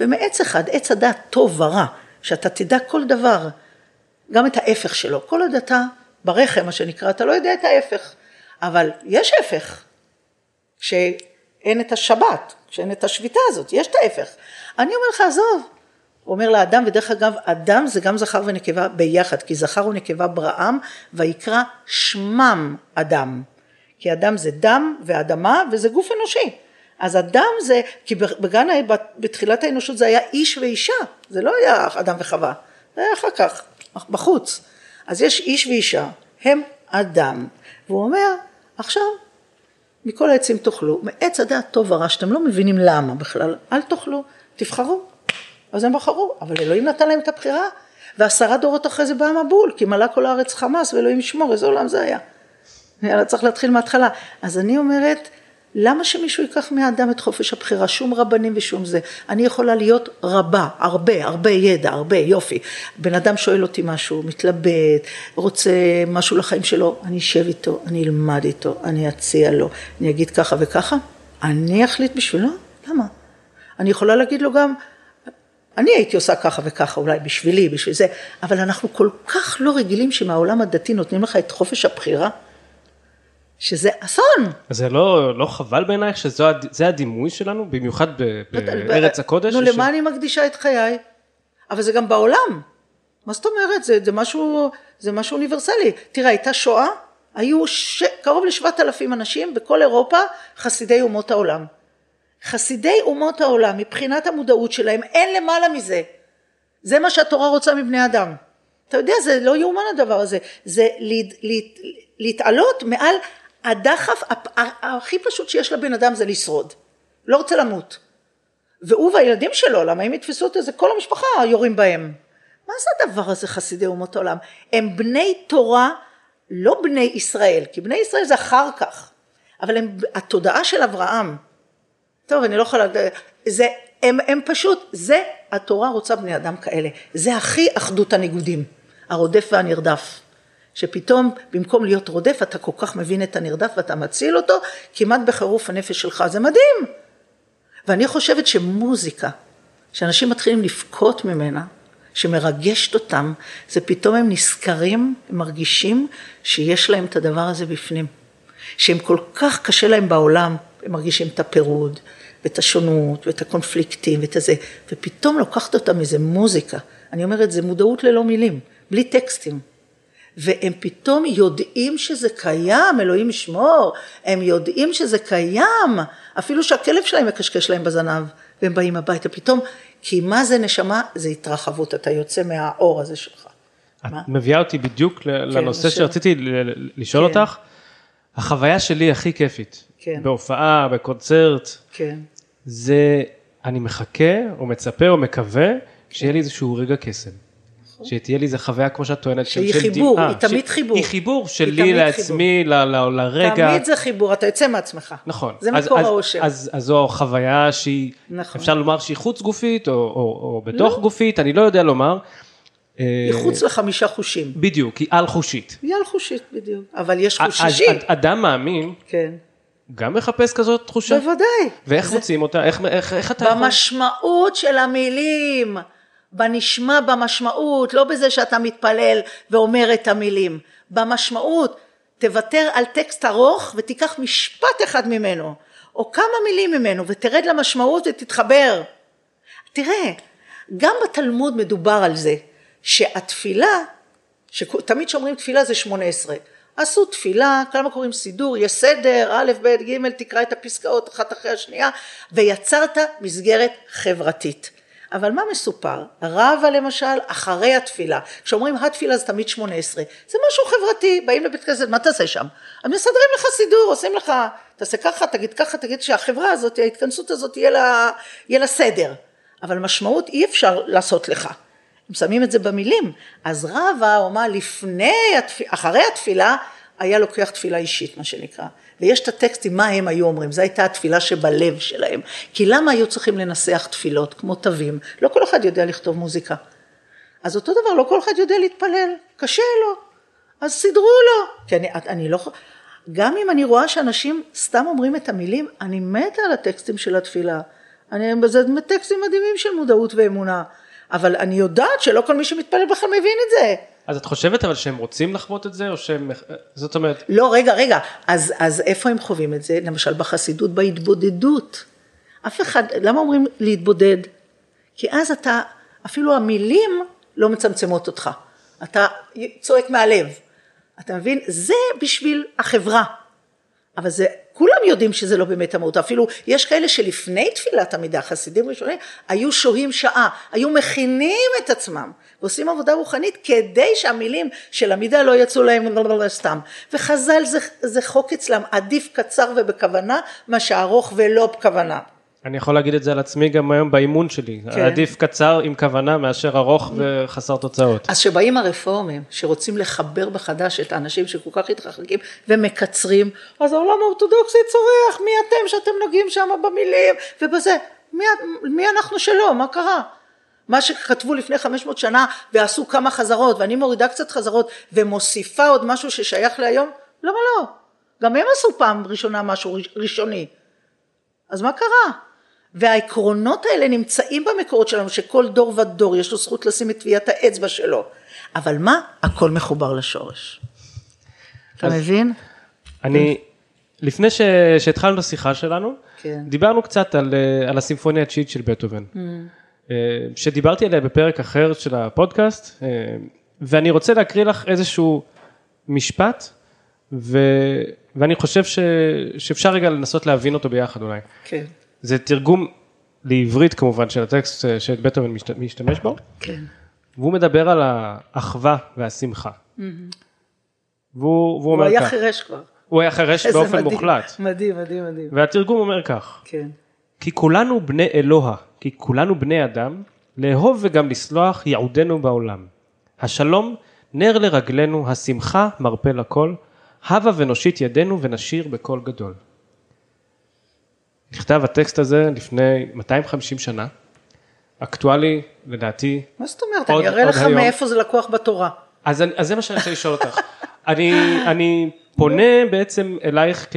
ומעץ אחד, עץ הדעת טוב ורע, שאתה תדע כל דבר, גם את ההפך שלו, כל עוד אתה ברחם, מה שנקרא, אתה לא יודע את ההפך, אבל יש הפך, כשאין את השבת, כשאין את השביתה הזאת, יש את ההפך. אני אומר לך, עזוב, הוא אומר לאדם, ודרך אגב, אדם זה גם זכר ונקבה ביחד, כי זכר ונקבה בראם, ויקרא שמם אדם. כי אדם זה דם ואדמה, וזה גוף אנושי. אז אדם זה, כי בגן, בתחילת האנושות זה היה איש ואישה, זה לא היה אדם וחווה, זה היה אחר כך, בחוץ. אז יש איש ואישה, הם אדם. והוא אומר, עכשיו, מכל העצים תאכלו, מעץ הדעת טוב ורע, שאתם לא מבינים למה בכלל, אל תאכלו, תבחרו. אז הם בחרו, אבל אלוהים נתן להם את הבחירה, ועשרה דורות אחרי זה בא המבול, כי מלא כל הארץ חמאס ואלוהים ישמור, איזה עולם זה היה. יאללה, צריך להתחיל מההתחלה. אז אני אומרת, למה שמישהו ייקח מהאדם את חופש הבחירה? שום רבנים ושום זה. אני יכולה להיות רבה, הרבה, הרבה ידע, הרבה, יופי. בן אדם שואל אותי משהו, מתלבט, רוצה משהו לחיים שלו, אני אשב איתו, אני אלמד איתו, אני אציע לו, אני אגיד ככה וככה, אני אחליט בשבילו? למה? אני יכולה להגיד לו גם, אני הייתי עושה ככה וככה, אולי בשבילי, בשביל זה, אבל אנחנו כל כך לא רגילים שמהעולם הדתי נותנים לך את חופש הבחירה, שזה אסון. זה לא, לא חבל בעינייך שזה הדימוי שלנו, במיוחד בארץ הקודש? נו, למה אני מקדישה את חיי? אבל זה גם בעולם. מה זאת אומרת? זה, זה, משהו, זה משהו אוניברסלי. תראה, הייתה שואה, היו ש... קרוב לשבעת אלפים אנשים בכל אירופה, חסידי אומות העולם. חסידי אומות העולם, מבחינת המודעות שלהם, אין למעלה מזה. זה מה שהתורה רוצה מבני אדם. אתה יודע, זה לא יאומן הדבר הזה. זה להת, להת, להתעלות מעל הדחף הכי פשוט שיש לבן אדם זה לשרוד. לא רוצה למות. והוא והילדים שלו, למה אם יתפסו את זה, כל המשפחה יורים בהם. מה זה הדבר הזה חסידי אומות העולם? הם בני תורה, לא בני ישראל, כי בני ישראל זה אחר כך, אבל הם התודעה של אברהם. טוב, אני לא יכולה, זה, הם, הם פשוט, זה, התורה רוצה בני אדם כאלה, זה הכי אחדות הניגודים, הרודף והנרדף. שפתאום במקום להיות רודף אתה כל כך מבין את הנרדף ואתה מציל אותו כמעט בחירוף הנפש שלך, זה מדהים. ואני חושבת שמוזיקה, שאנשים מתחילים לבכות ממנה, שמרגשת אותם, זה פתאום הם נזכרים, הם מרגישים שיש להם את הדבר הזה בפנים. שהם כל כך קשה להם בעולם, הם מרגישים את הפירוד, ואת השונות, ואת הקונפליקטים, ואת הזה, ופתאום לוקחת אותם איזה מוזיקה, אני אומרת, זה מודעות ללא מילים, בלי טקסטים. והם פתאום יודעים שזה קיים, אלוהים ישמור, הם יודעים שזה קיים, אפילו שהכלב שלהם מקשקש להם בזנב, והם באים הביתה, פתאום, כי מה זה נשמה? זה התרחבות, אתה יוצא מהאור הזה שלך. את מביאה אותי בדיוק לנושא שרציתי לשאול כן. אותך. החוויה שלי הכי כיפית, כן. בהופעה, בקונצרט, כן. זה אני מחכה או מצפה או מקווה שיהיה לי איזשהו רגע קסם. שתהיה לי איזה חוויה כמו שאת טוענת. שהיא חיבור, היא תמיד חיבור. היא חיבור שלי לעצמי, לרגע. תמיד זה חיבור, אתה יוצא מעצמך. נכון. זה מקור האושר. אז זו חוויה שהיא, נכון. אפשר לומר שהיא חוץ גופית או בתוך לא. גופית, אני לא יודע לומר. היא חוץ לחמישה חושים. בדיוק, היא על חושית. היא על חושית, בדיוק. אבל יש חושישי. אדם מאמין, כן. גם מחפש כזאת תחושה? בוודאי. ואיך זה... מוצאים אותה? איך, איך, איך אתה יכול? במשמעות של המילים. בנשמע, במשמעות, לא בזה שאתה מתפלל ואומר את המילים. במשמעות, תוותר על טקסט ארוך ותיקח משפט אחד ממנו, או כמה מילים ממנו, ותרד למשמעות ותתחבר. תראה, גם בתלמוד מדובר על זה. שהתפילה, שתמיד שאומרים תפילה זה שמונה עשרה, עשו תפילה, כמה קוראים סידור, יש סדר, א', ב', ג', תקרא את הפסקאות אחת אחרי השנייה, ויצרת מסגרת חברתית. אבל מה מסופר? רבה למשל אחרי התפילה, כשאומרים התפילה זה תמיד שמונה עשרה, זה משהו חברתי, באים לבית כנסת, מה תעשה שם? הם מסדרים לך סידור, עושים לך, תעשה ככה, תגיד ככה, תגיד שהחברה הזאת, ההתכנסות הזאת יהיה לה, יהיה לה סדר, אבל משמעות אי אפשר לעשות לך. הם שמים את זה במילים. אז רבא אומר לפני, אחרי התפילה, היה לוקח תפילה אישית, מה שנקרא. ויש את הטקסטים, מה הם היו אומרים, זו הייתה התפילה שבלב שלהם. כי למה היו צריכים לנסח תפילות כמו תווים? לא כל אחד יודע לכתוב מוזיקה. אז אותו דבר, לא כל אחד יודע להתפלל, קשה לו, אז סידרו לו. כי אני, אני לא, גם אם אני רואה שאנשים סתם אומרים את המילים, אני מתה על הטקסטים של התפילה. אני, זה טקסטים מדהימים של מודעות ואמונה. אבל אני יודעת שלא כל מי שמתפלל בכלל מבין את זה. אז את חושבת אבל שהם רוצים לחוות את זה, או שהם, זאת אומרת... לא, רגע, רגע, אז, אז איפה הם חווים את זה? למשל בחסידות, בהתבודדות. אף אחד, למה אומרים להתבודד? כי אז אתה, אפילו המילים לא מצמצמות אותך. אתה צועק מהלב. אתה מבין? זה בשביל החברה. אבל זה כולם יודעים שזה לא באמת המהות, אפילו יש כאלה שלפני תפילת עמידה, חסידים ראשונים, היו שוהים שעה, היו מכינים את עצמם ועושים עבודה רוחנית כדי שהמילים של עמידה לא יצאו להם סתם. וחז"ל זה, זה חוק אצלם, עדיף קצר ובכוונה, מה שארוך ולא בכוונה. אני יכול להגיד את זה על עצמי גם היום באימון שלי, כן. עדיף קצר עם כוונה מאשר ארוך וחסר תוצאות. אז שבאים הרפורמים שרוצים לחבר מחדש את האנשים שכל כך התרחקים ומקצרים, אז העולם האורתודוקסי צורח, מי אתם שאתם נוגעים שם במילים ובזה, מי, מי אנחנו שלא, מה קרה? מה שכתבו לפני 500 שנה ועשו כמה חזרות ואני מורידה קצת חזרות ומוסיפה עוד משהו ששייך להיום, למה לא? גם הם עשו פעם ראשונה משהו ראשוני. אז מה קרה? והעקרונות האלה נמצאים במקורות שלנו, שכל דור ודור יש לו זכות לשים את טביעת האצבע שלו. אבל מה? הכל מחובר לשורש. אתה מבין? אני, לפני ש... שהתחלנו את השיחה שלנו, כן. דיברנו קצת על, אה, על הסימפוניה התשיעית של בטהובן, mm. אה, שדיברתי עליה בפרק אחר של הפודקאסט, אה, ואני רוצה להקריא לך איזשהו משפט, ו... ואני חושב ש... שאפשר רגע לנסות להבין אותו ביחד אולי. כן. זה תרגום לעברית כמובן של הטקסט אה, שבטהובן משתמש בו. כן. והוא מדבר על האחווה והשמחה. Mm-hmm. והוא, והוא אומר כך. הוא היה חירש כבר. הוא היה חירש באופן מדהים, מוחלט. מדהים, מדהים, מדהים. והתרגום אומר כך. כן. כי כולנו בני אלוה, כי כולנו בני אדם, לאהוב וגם לסלוח יעודנו בעולם. השלום נר לרגלינו, השמחה מרפא לכל, הבה ונושיט ידינו ונשיר בקול גדול. נכתב הטקסט הזה לפני 250 שנה, אקטואלי לדעתי. מה זאת אומרת? עוד, אני אראה לך היום. מאיפה זה לקוח בתורה. אז, אז זה מה שאני רוצה לשאול אותך. אני, אני פונה בעצם אלייך כ,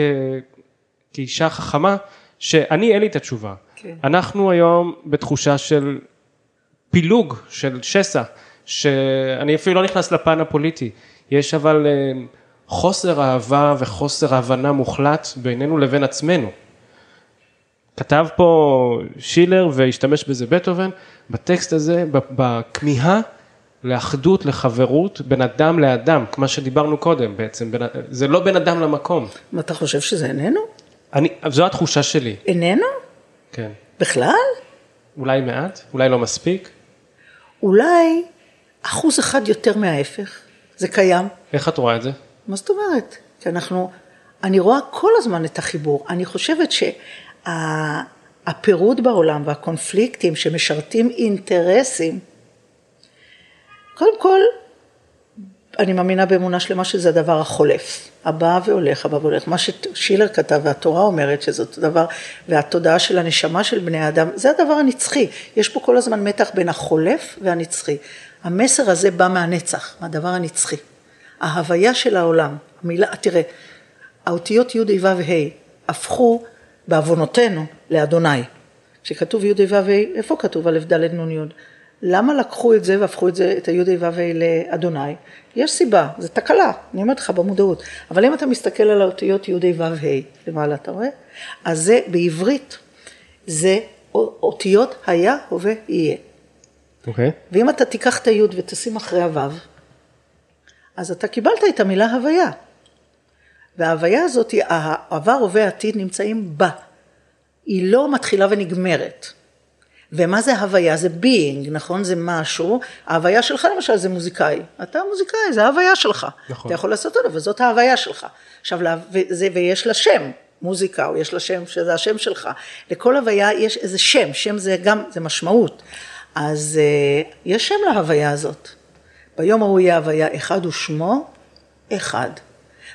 כאישה חכמה, שאני אין לי את התשובה. כן. אנחנו היום בתחושה של פילוג, של שסע, שאני אפילו לא נכנס לפן הפוליטי. יש אבל אה, חוסר אהבה וחוסר הבנה מוחלט בינינו לבין עצמנו. כתב פה שילר והשתמש בזה בטהובן, בטקסט הזה, בכמיהה לאחדות, לחברות, בין אדם לאדם, מה שדיברנו קודם בעצם, בין, זה לא בין אדם למקום. מה אתה חושב שזה איננו? אני, זו התחושה שלי. איננו? כן. בכלל? אולי מעט, אולי לא מספיק. אולי אחוז אחד יותר מההפך, זה קיים. איך את רואה את זה? מה זאת אומרת? כי אנחנו, אני רואה כל הזמן את החיבור. אני חושבת שהפירוד בעולם והקונפליקטים שמשרתים אינטרסים, קודם כל, אני מאמינה באמונה שלמה שזה הדבר החולף, הבא והולך, הבא והולך. מה ששילר כתב והתורה אומרת שזאת הדבר, והתודעה של הנשמה של בני האדם, זה הדבר הנצחי. יש פה כל הזמן מתח בין החולף והנצחי. המסר הזה בא מהנצח, מהדבר הנצחי. ההוויה של העולם, המילה, תראה, האותיות י' ו' ה' הפכו בעוונותינו לאדוני. כשכתוב י' ו' ה', איפה כתוב א' ד' נ' י'? למה לקחו את זה והפכו את זה, את הי' ו' ה' לאדוני? יש סיבה, זו תקלה, אני אומרת לך במודעות. אבל אם אתה מסתכל על האותיות י' ו' ה' למעלה, אתה רואה? אז זה בעברית, זה אותיות היה, הווה, יהיה. אוקיי. Okay. ואם אתה תיקח את הי' ותשים אחרי הו', אז אתה קיבלת את המילה הוויה. וההוויה הזאת, העבר, הווה, עתיד נמצאים בה. היא לא מתחילה ונגמרת. ומה זה הוויה? זה being, נכון? זה משהו. ההוויה שלך למשל זה מוזיקאי. אתה מוזיקאי, זה ההוויה שלך. נכון. אתה יכול לעשות אותו, וזאת ההוויה שלך. עכשיו, וזה, ויש לה שם, מוזיקה, או יש לה שם שזה השם שלך. לכל הוויה יש איזה שם, שם זה גם, זה משמעות. אז uh, יש שם להוויה הזאת. ביום ההוא יהיה הוויה אחד ושמו אחד.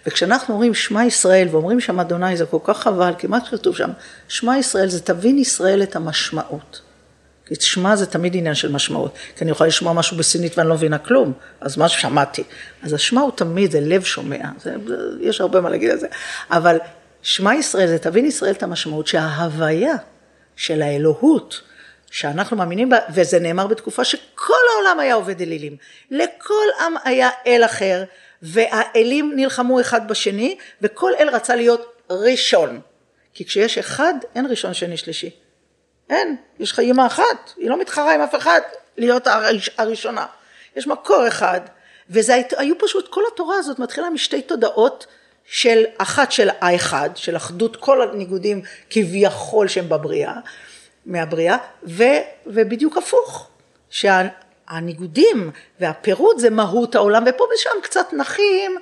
וכשאנחנו אומרים שמע ישראל ואומרים שם אדוני זה כל כך חבל, כי מה כתוב שם? שמע ישראל זה תבין ישראל את המשמעות. כי שמע זה תמיד עניין של משמעות, כי אני יכולה לשמוע משהו בסינית ואני לא מבינה כלום, אז מה ששמעתי. אז השמע הוא תמיד, זה לב שומע, זה, יש הרבה מה להגיד על זה, אבל שמע ישראל זה תבין ישראל את המשמעות שההוויה של האלוהות, שאנחנו מאמינים בה, וזה נאמר בתקופה שכל העולם היה עובד אלילים. לכל עם היה אל אחר, והאלים נלחמו אחד בשני, וכל אל רצה להיות ראשון. כי כשיש אחד, אין ראשון, שני, שלישי. אין, יש לך אימא אחת, היא לא מתחרה עם אף אחד להיות הראש, הראשונה. יש מקור אחד, וזה היו פשוט, כל התורה הזאת מתחילה משתי תודעות של אחת של האחד, של אחדות כל הניגודים כביכול שהם בבריאה, מהבריאה, ו, ובדיוק הפוך, שהניגודים והפירוד זה מהות העולם, ופה ושם קצת נחים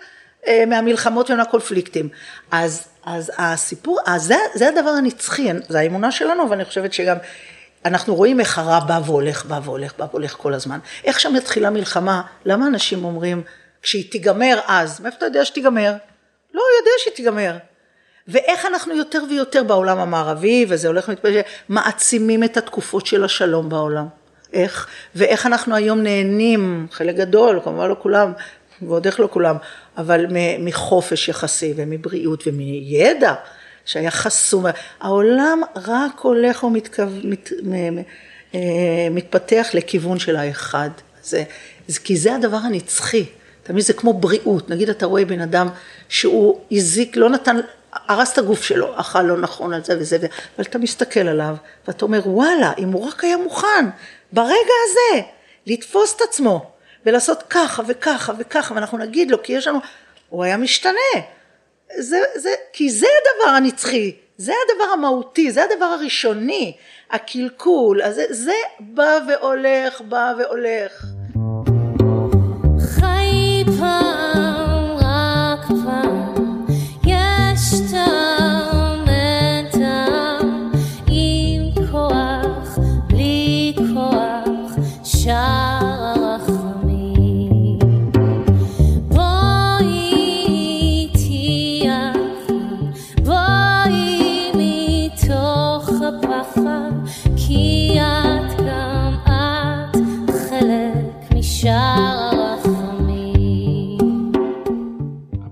אה, מהמלחמות ומהקונפליקטים. אז, אז הסיפור, אז זה, זה הדבר הנצחי, זה האמונה שלנו, ואני חושבת שגם אנחנו רואים איך הרע בא והולך, בא והולך, בא והולך כל הזמן. איך שם מתחילה מלחמה, למה אנשים אומרים, כשהיא תיגמר אז, מאיפה אתה יודע שתיגמר? לא יודע שהיא תיגמר. ואיך אנחנו יותר ויותר בעולם המערבי, וזה הולך ומתפשט, מעצימים את התקופות של השלום בעולם. איך? ואיך אנחנו היום נהנים, חלק גדול, כמובן לא כולם, ועוד איך לא כולם, אבל מחופש יחסי ומבריאות ומידע שהיה חסום. העולם רק הולך ומתפתח אה, לכיוון של האחד. זה, כי זה הדבר הנצחי. תמיד זה כמו בריאות, נגיד אתה רואה בן אדם שהוא הזיק, לא נתן, הרס את הגוף שלו, אכל לא נכון על זה וזה, אבל אתה מסתכל עליו ואתה אומר וואלה, אם הוא רק היה מוכן ברגע הזה לתפוס את עצמו ולעשות ככה וככה וככה, ואנחנו נגיד לו, כי יש לנו, הוא היה משתנה. זה, זה, כי זה הדבר הנצחי, זה הדבר המהותי, זה הדבר הראשוני, הקלקול, אז זה, זה בא והולך, בא והולך.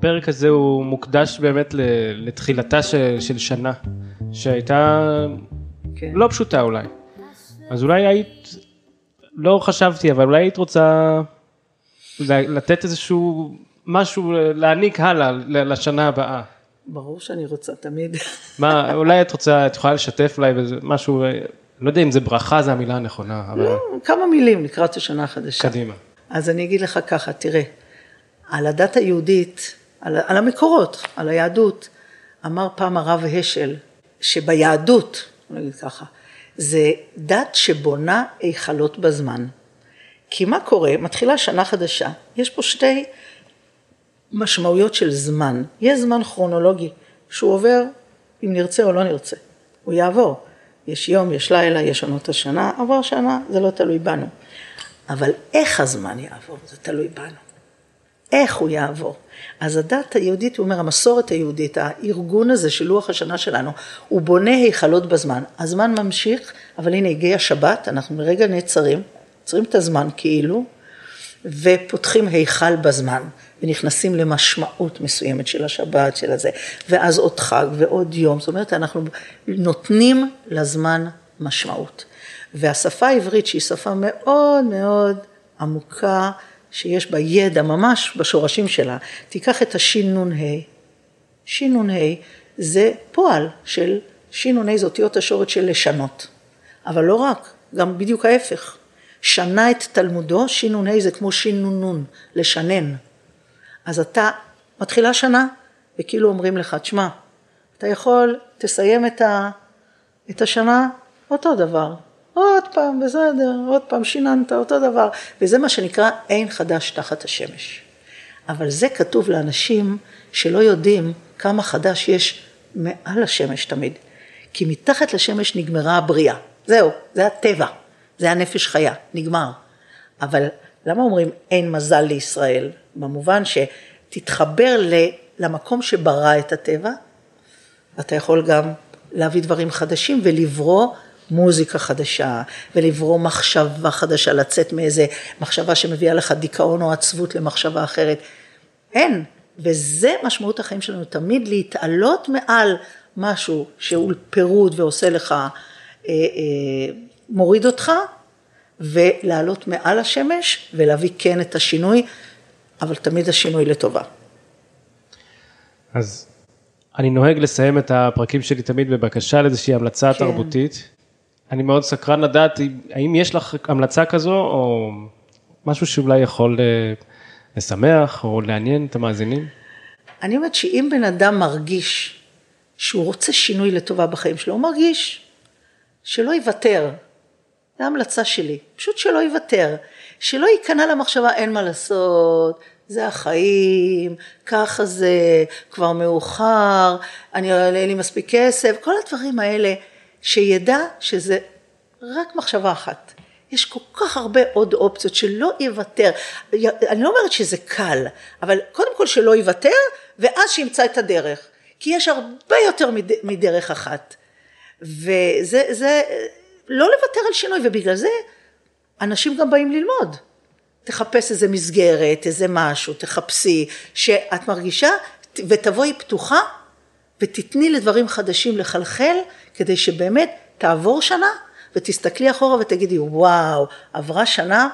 הפרק הזה הוא מוקדש באמת לתחילתה של, של שנה, שהייתה כן. לא פשוטה אולי. אז אולי היית, לא חשבתי, אבל אולי היית רוצה לתת איזשהו משהו להעניק הלאה לשנה הבאה. ברור שאני רוצה תמיד. מה, אולי את רוצה, את יכולה לשתף אולי משהו, לא יודע אם זה ברכה זה המילה הנכונה, אבל... לא, כמה מילים לקראת השנה החדשה. קדימה. אז אני אגיד לך ככה, תראה, על הדת היהודית, על, על המקורות, על היהדות, אמר פעם הרב השל, שביהדות, נגיד ככה, זה דת שבונה היכלות בזמן. כי מה קורה? מתחילה שנה חדשה, יש פה שתי משמעויות של זמן. יש זמן כרונולוגי שהוא עובר אם נרצה או לא נרצה, הוא יעבור. יש יום, יש לילה, יש עונות השנה, עבר שנה, זה לא תלוי בנו. אבל איך הזמן יעבור, זה תלוי בנו. איך הוא יעבור. אז הדת היהודית, הוא אומר, המסורת היהודית, הארגון הזה של לוח השנה שלנו, הוא בונה היכלות בזמן. הזמן ממשיך, אבל הנה הגיע שבת, אנחנו לרגע נעצרים, עוצרים את הזמן כאילו, ופותחים היכל בזמן, ונכנסים למשמעות מסוימת של השבת, של הזה, ואז עוד חג ועוד יום, זאת אומרת, אנחנו נותנים לזמן משמעות. והשפה העברית, שהיא שפה מאוד מאוד עמוקה, שיש בה ידע ממש בשורשים שלה, תיקח את השנ"ה, שנ"ה זה פועל של שנ"ה זה אותיות השורש של לשנות, אבל לא רק, גם בדיוק ההפך. שנה את תלמודו, שנ"ה זה כמו שנ"נ, לשנן. אז אתה, מתחילה שנה, וכאילו אומרים לך, תשמע, אתה יכול, תסיים את, ה, את השנה אותו דבר, עוד פעם, בסדר, עוד פעם שיננת, אותו דבר, וזה מה שנקרא אין חדש תחת השמש. אבל זה כתוב לאנשים שלא יודעים כמה חדש יש מעל השמש תמיד. כי מתחת לשמש נגמרה הבריאה. זהו, זה הטבע, זה הנפש חיה, נגמר. אבל למה אומרים אין מזל לישראל? במובן שתתחבר למקום שברא את הטבע, אתה יכול גם להביא דברים חדשים ולברוא מוזיקה חדשה, ולברוא מחשבה חדשה, לצאת מאיזה מחשבה שמביאה לך דיכאון או עצבות למחשבה אחרת. אין. וזה משמעות החיים שלנו, תמיד להתעלות מעל משהו שהוא פירוד ועושה לך, אה, אה, מוריד אותך, ולעלות מעל השמש ולהביא כן את השינוי, אבל תמיד השינוי לטובה. אז אני נוהג לסיים את הפרקים שלי תמיד בבקשה לאיזושהי המלצה כן. תרבותית. אני מאוד סקרן לדעת האם יש לך המלצה כזו או משהו שאולי יכול אה, לשמח או לעניין את המאזינים? אני אומרת שאם בן אדם מרגיש שהוא רוצה שינוי לטובה בחיים שלו, הוא מרגיש שלא יוותר. זו המלצה שלי, פשוט שלא יוותר, שלא ייכנע למחשבה אין מה לעשות, זה החיים, ככה זה, כבר מאוחר, אני אין לי מספיק כסף, כל הדברים האלה. שידע שזה רק מחשבה אחת. יש כל כך הרבה עוד אופציות שלא יוותר. אני לא אומרת שזה קל, אבל קודם כל שלא יוותר, ואז שימצא את הדרך. כי יש הרבה יותר מדרך אחת. וזה, זה, לא לוותר על שינוי, ובגלל זה אנשים גם באים ללמוד. תחפש איזה מסגרת, איזה משהו, תחפשי, שאת מרגישה, ותבואי פתוחה ותתני לדברים חדשים לחלחל, כדי שבאמת תעבור שנה ותסתכלי אחורה ותגידי, וואו, עברה שנה,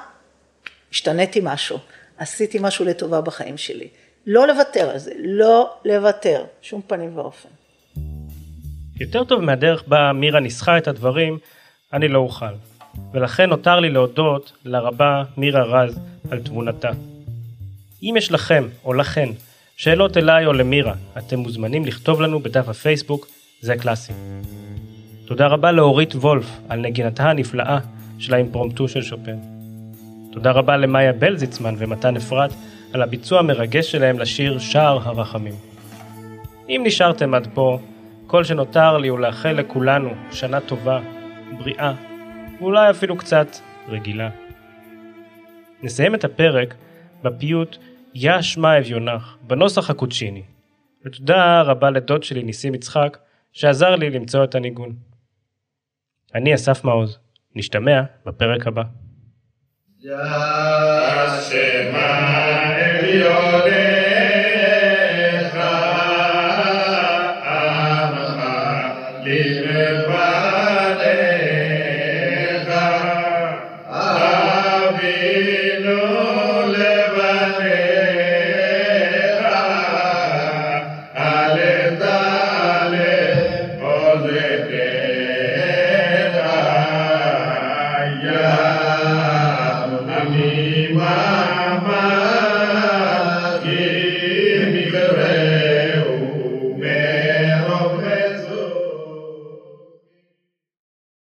השתניתי משהו, עשיתי משהו לטובה בחיים שלי. לא לוותר על זה, לא לוותר, שום פנים ואופן. יותר טוב מהדרך בה מירה ניסחה את הדברים, אני לא אוכל. ולכן נותר לי להודות לרבה מירה רז על תבונתה. אם יש לכם או לכן שאלות אליי או למירה, אתם מוזמנים לכתוב לנו בדף הפייסבוק, זה קלאסי. תודה רבה לאורית וולף על נגינתה הנפלאה של האימפרומטו של שופן. תודה רבה למאיה בלזיצמן ומתן אפרת על הביצוע המרגש שלהם לשיר שער הרחמים. אם נשארתם עד פה, כל שנותר לי הוא לאחל לכולנו שנה טובה, בריאה, ואולי אפילו קצת רגילה. נסיים את הפרק בפיוט יא שמע אביונח, בנוסח הקוצ'יני. ותודה רבה לדוד שלי ניסים יצחק, שעזר לי למצוא את הניגון. אני אסף מעוז, נשתמע בפרק הבא. יא שמע אביונך,